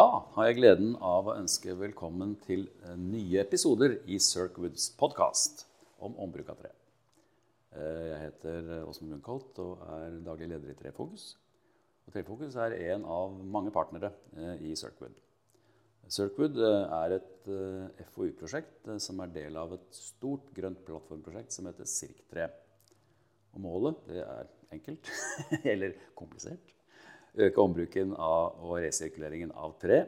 Da har jeg gleden av å ønske velkommen til eh, nye episoder i Circwoods podkast om ombruk av tre. Eh, Jeg heter Åsmund Munkholt og er daglig leder i Trefokus. Og Trefokus er en av mange partnere eh, i Circwood. Circwood er et FoU-prosjekt som er del av et stort grønt plattformprosjekt som heter Cirk3. Og målet det er enkelt, eller komplisert. Øke ombruken av og resirkuleringen av tre.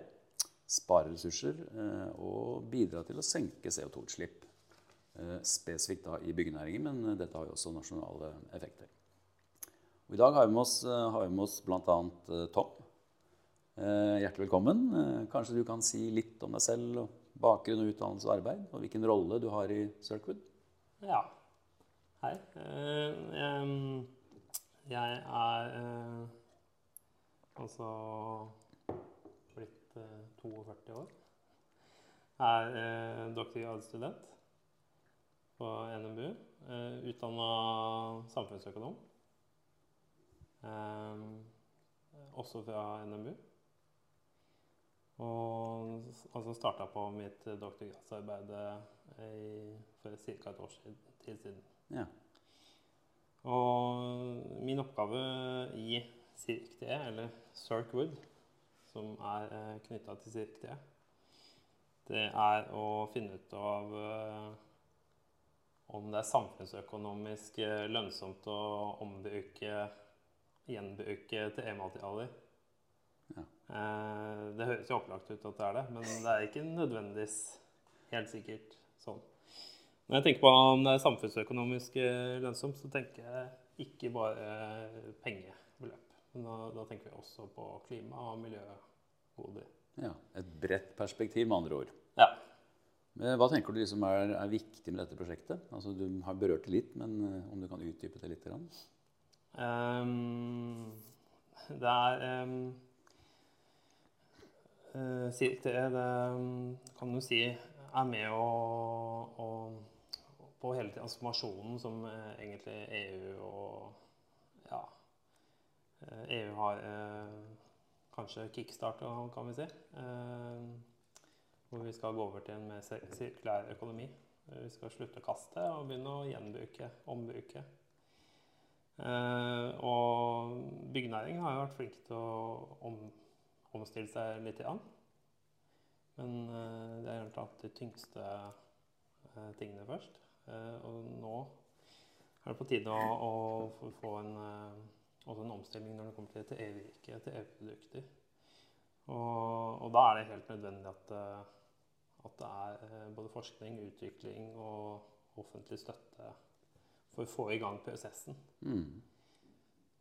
Spare ressurser eh, og bidra til å senke CO2-utslipp. Eh, spesifikt da i byggenæringen, men dette har jo også nasjonale effekter. Og I dag har vi med oss, eh, har vi oss bl.a. Tom. Hjertelig velkommen. Kanskje du kan si litt om deg selv, bakgrunn, utdannelse og arbeid, og hvilken rolle du har i Circwood? Ja. Hei. Jeg er Altså blitt eh, 42 år. Er eh, doktorgradsstudent på NMBU. Eh, Utdanna samfunnsøkonom. Eh, også fra NMBU. Og altså starta på mitt doktorgradsarbeid for ca. et år tid siden. Ja. Og min oppgave i CirkD, eller Cirkwood, som er eh, knytta til CirkD, det er å finne ut av eh, om det er samfunnsøkonomisk eh, lønnsomt å ombruke, gjenbruke TE-materialer. Ja. Eh, det høres jo opplagt ut at det er det, men det er ikke nødvendigvis helt sikkert sånn. Når jeg tenker på om det er samfunnsøkonomisk lønnsomt, så tenker jeg ikke bare pengebeløp. Men da, da, tenker vi også på klima- og miljøgoder. Ja, Et bredt perspektiv, med andre ord. Ja. Hva tenker du liksom er, er, viktig med dette prosjektet? Altså, du har berørt det litt, men eh, om du kan utdype det litt? Um, det er um, det, det kan du si er med å, å på hele transformasjonen som uh, egentlig EU og eh, har eh, kanskje kickstarta, kan vi si. Eh, hvor vi skal gå over til en mer sirkulær økonomi. Vi skal slutte å kaste og begynne å gjenbruke, ombruke. og byggenæringen har jo vært flink til å om, omstille seg litt. Igjen. Men det er gjerne tatt de tyngste tingene først. og nå er det på tide å, å få en også en omstilling når det kommer til TE-virke, til EU-produkter. Og, og, da er det helt nødvendig at, eh, at, det er eh, både forskning, utvikling og offentlig støtte for å få i gang prosessen. Mm.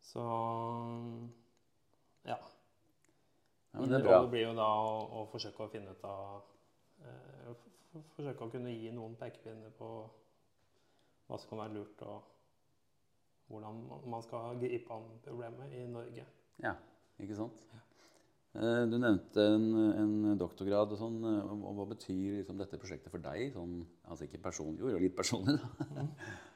Så ja. ja men det bra. Det blir jo da å, å forsøke å finne ut av eh, Forsøke å kunne gi noen pekepinner på hva som kan være lurt å hvordan man skal gripe an problemet i Norge. Ja, ikke sant? Eh, du nevnte en, en doktorgrad. og sånn, og Hva betyr liksom dette prosjektet for deg? Sånn, altså ikke personlig, jo, litt personlig, da. Mm.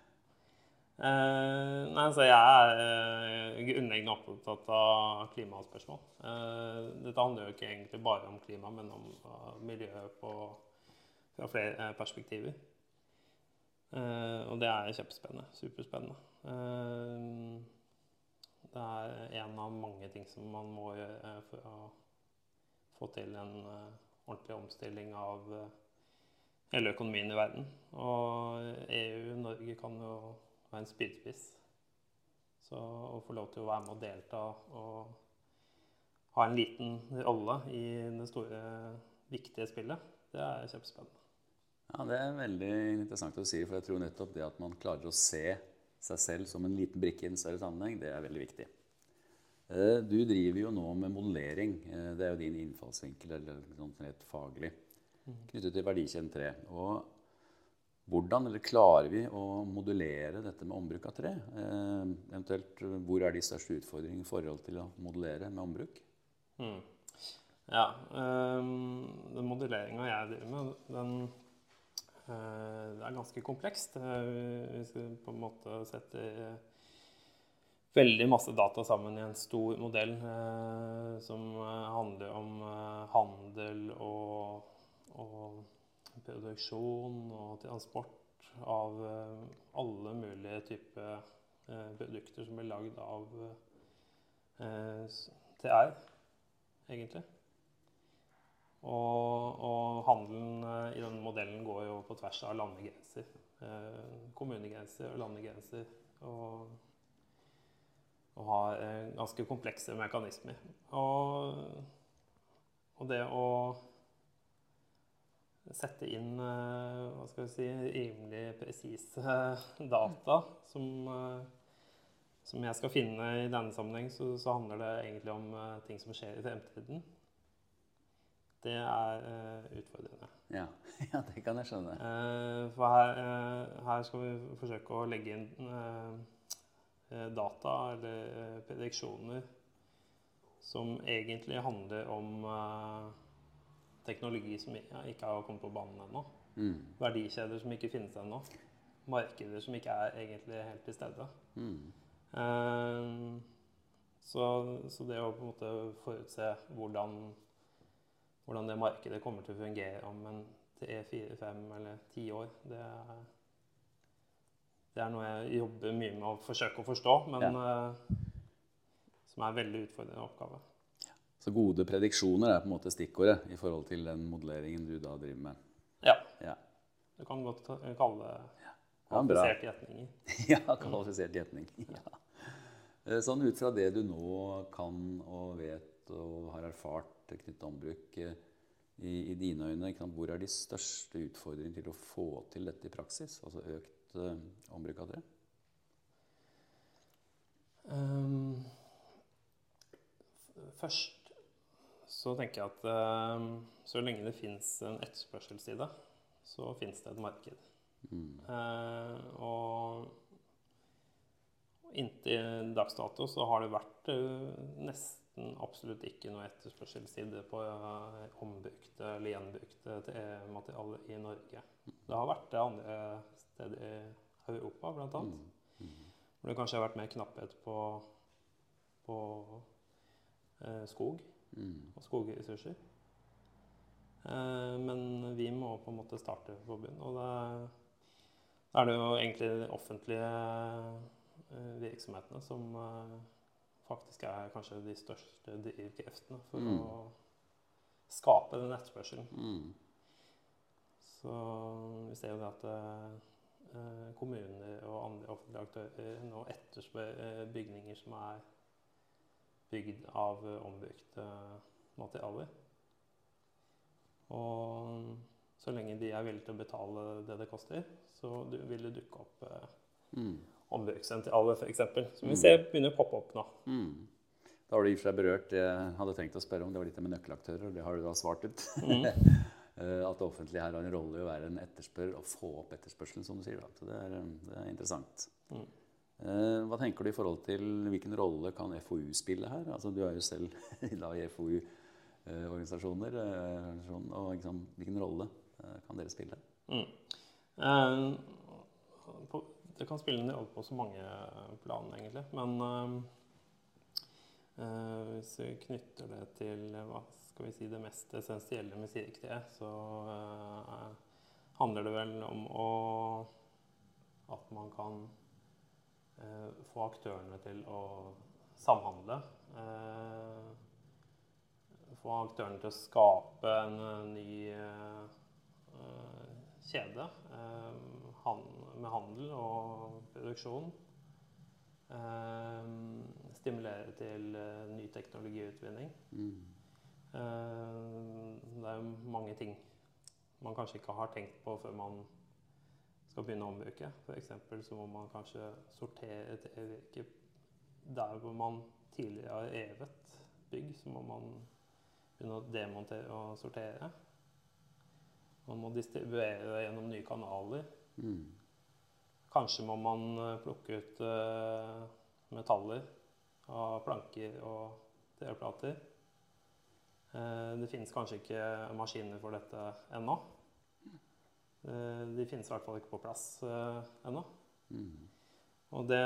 Eh, nei, altså Jeg er eh, grunnleggende opptatt av klimaspørsmål. Eh, dette handler jo ikke egentlig bare om klima, men om miljø på, fra flere perspektiver. Uh, og det er kjempespennende. Superspennende. Uh, det er en av mange ting som man må gjøre for å få til en ordentlig omstilling av hele økonomien i verden. Og EU, Norge, kan jo være en spydspiss. Så å få lov til å være med og delta og ha en liten rolle i det store, viktige spillet, det er kjempespennende. Ja, Det er veldig interessant å si, for jeg tror nettopp det at man klarer å se seg selv som en liten brikke i en større sammenheng, det er veldig viktig. Eh, du driver jo nå med modellering. Eh, det er jo din innfallsvinkel eller noe rett faglig mm. knyttet til verdikjeden tre. Og hvordan eller klarer vi å modellere dette med ombruk av tre? Eh, eventuelt hvor er de største utfordringene i forhold til å modellere med ombruk? Mm. Ja, um, den modelleringa jeg driver med, den det er ganske komplekst. Eh, hvis vi på en måte setter veldig masse data sammen i en stor modell eh, som eh, handler om eh, handel og, og, produksjon og transport av eh, alle mulige typer eh, produkter som blir lagd av eh, TR, egentlig. Og, og handelen i denne modellen går jo på tvers av landegrenser. kommunegrenser og landegrenser. Og og har eh, ganske komplekse mekanismer. Og, og, det å sette inn eh, hva skal vi si, rimelig presise data som, eh, som, jeg skal finne i denne sammenheng, så, så handler det egentlig om ting som skjer i fremtiden. Det er utfordrende. Ja. ja, det kan jeg skjønne. for her, her, skal vi forsøke å legge inn data eller prediksjoner som egentlig handler om uh, teknologi som ikke har kommet på banen ennå. Mm. Verdikjeder som ikke finnes ennå. Markeder som ikke er egentlig helt til stede. Mm. Uh, så, så, det å på en måte forutse hvordan, hvordan det markedet kommer til å fungere om en tre, fire, fem eller ti år, det er det er noe jeg jobber mye med å forsøke å forstå, men ja. uh, som er en veldig utfordrende oppgave. Så gode prediksjoner er på en måte stikkordet i forhold til den modelleringen du da driver med? Ja. ja. Du kan godt kalle det kvalifisert gjetninger. ja, kvalifisert gjetning. Ja. Eh, sånn ut fra det du nå kan og vet og har erfart knyttet til ombruk eh, i, i, dine øyne, hvor er de største utfordringene til å få til dette i praksis? Altså økt uh, ombruk av tre? Um, først så tenker jeg at uh, så lenge det fins en etterspørselsside, så fins det et marked. Mm. Uh, og inntil dags dato så har det vært uh, nesten absolutt ikke noe etterspørselsside på uh, ombrukte eller gjenbrukte materialer i Norge. Det har vært det andre steder i Europa, bl.a. Mm. Mm. Hvor det kanskje har vært mer knapphet på, på eh, skog mm. og skogressurser. Eh, men vi må på en måte starte på bunnen. Og da er det jo egentlig de offentlige eh, virksomhetene som eh, faktisk er kanskje de største drivkreftene for mm. å skape den etterspørselen. Mm. Så vi ser jo det at eh, kommuner og andre offentlige aktører nå etterspør eh, bygninger som er bygd av eh, ombrukte materialer. Og så lenge de er villige til å betale det det koster, så vil det dukke opp eh, mm. Ombrukssentraler f.eks. Som vi mm. ser begynner å poppe opp nå. Mm. Da har du i og for seg berørt det jeg hadde tenkt å spørre om. Det var litt med nøkkelaktører. og Det har du da svart ut. Mm. Eh, at det offentlige her har en rolle i å være en etterspør og få opp etterspørselen, som du sier. Da. Så det er, det er interessant. Mm. Eh, hva tenker du i forhold til hvilken rolle kan FoU spille her? Altså, du er jo selv da, i FoU-organisasjoner. Eh, og liksom, hvilken rolle kan dere spille? Mm. På, det kan spille en alt på så mange plan, egentlig. Men hvis vi knytter det til hva skal vi si, det mest essensielle med Sirk3, så uh, handler det vel om å, at man kan uh, få aktørene til å samhandle. Få aktørene til å skape en ny kjede han, med handel og produksjon. stimulere til ny teknologiutvinning. Mm. Eh, det er jo mange ting man kanskje ikke har tenkt på før man skal begynne å ombruke. F.eks. så må man kanskje sortere trevirke der hvor man tidligere har revet bygg. Så må man begynne å demontere og sortere. Man må distribuere gjennom nye kanaler. Mm. Kanskje må man eh, plukke ut uh, metaller av planker og treplater. Eh, det finnes kanskje ikke maskiner for dette ennå. Eh, de finnes i hvert fall ikke på plass eh, ennå. Mm. Og det,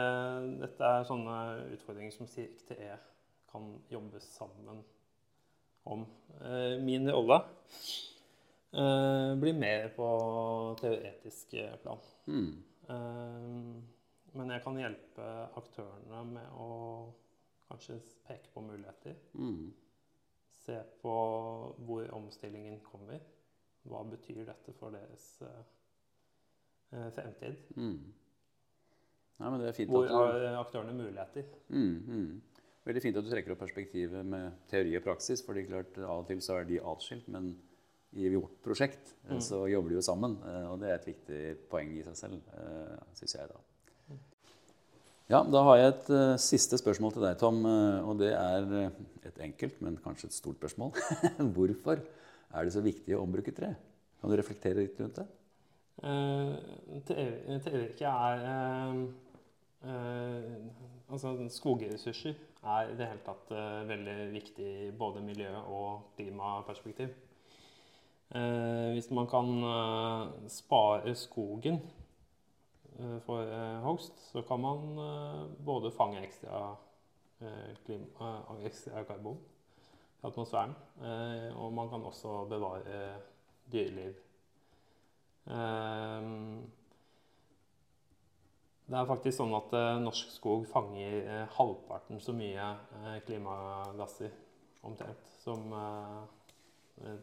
dette er sånne utfordringer som CIRC-TE kan jobbe sammen om. Eh, min rolle eh, blir mer på teoretisk plan. Mm. Eh, men jeg kan hjelpe aktørene med å kanskje peke på muligheter. Mm. Se på hvor omstillingen kommer. Hva betyr dette for deres eh, fremtid? Mm. Ja, men det er fint Hvor at har aktørene muligheter? mm, mm. Veldig fint at du trekker opp perspektivet med teori og praksis. fordi klart Av og til så er de atskilt, men i vårt prosjekt eh, Mm. så jobber de jo sammen. eh, Og det er et viktig poeng i seg selv, uh, syns jeg, da. Ja, Da har jeg et eh, siste spørsmål til deg, Tom. eh, og det er eh, et enkelt, men kanskje et stort spørsmål. Hvorfor er det så viktig å ombruke tre? Kan du reflektere litt rundt det? Eh, Teoriket er uh, uh, Altså skogressurser er i det hele tatt eh, veldig viktig i både miljø- og klimaperspektiv. Eh, hvis man kan eh, spare skogen eh, for hogst, så kan man både fange ekstra, klim, eh, ekstra karbon i atmosfæren, og man kan også bevare dyreliv. Det er faktisk sånn at norsk skog fanger halvparten så mye klimagasser omtrent som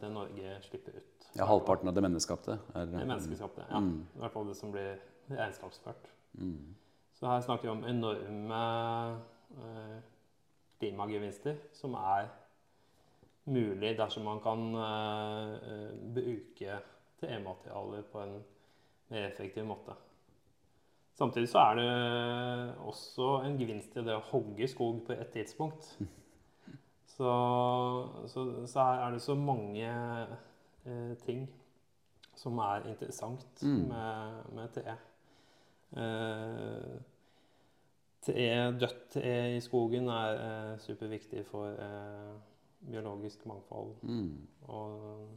det Norge slipper ut. Ja, Halvparten av det menneskeskapte er Det menneskeskapte, ja. Mm. I hvert fall det som blir regnskapsført. Mm. Så her snakker vi om enorme eh, klimagevinster som er mulig dersom man kan eh, eh, bruke trematerialer på en mer effektiv måte. Samtidig så er det også en gevinst i det å hogge skog på et tidspunkt. Så, så, så her er det så mange eh, ting som er interessant Mm. med, med te. Eh, te, dødt te i skogen er eh, superviktig for eh, biologisk mangfold Mm. og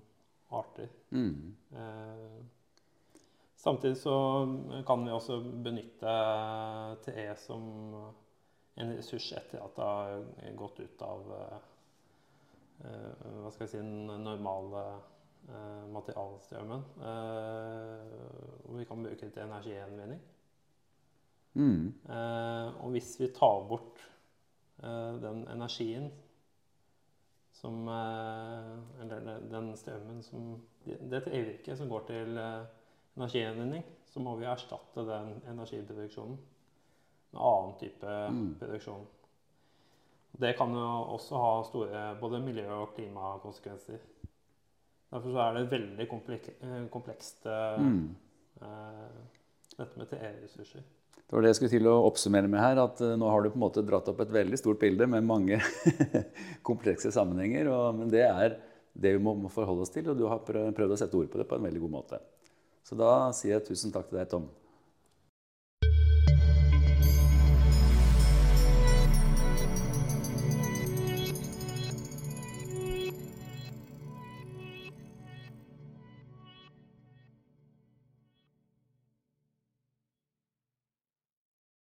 arter. Mm. Eh, samtidig så kan vi også benytte te som en ressurs etter at det har gått ut av eh, hva skal jeg si, den normale eh, materialstrømmen. Eh, og vi kan bruke det til energigjenvinning. Mm. Eh, og hvis vi tar bort eh, den energien som eh, Eller den- strømmen som Det trevirket som går til eh, energigjenvinning, så må vi erstatte den energiproduksjonen med annen type Mm. produksjon. Det kan jo også ha store både miljø- og klimakonsekvenser. Derfor så er det veldig eh, komplekst, eh, Mm. uh, dette med TE-ressurser. Det var det jeg skulle til å oppsummere med her. at Nå har du på en måte dratt opp et veldig stort bilde med mange komplekse sammenhenger. Og, men det er det vi må, må forholde oss til, og du har prøvd å sette ord på det på en veldig god måte. Så da sier jeg tusen takk til deg, Tom.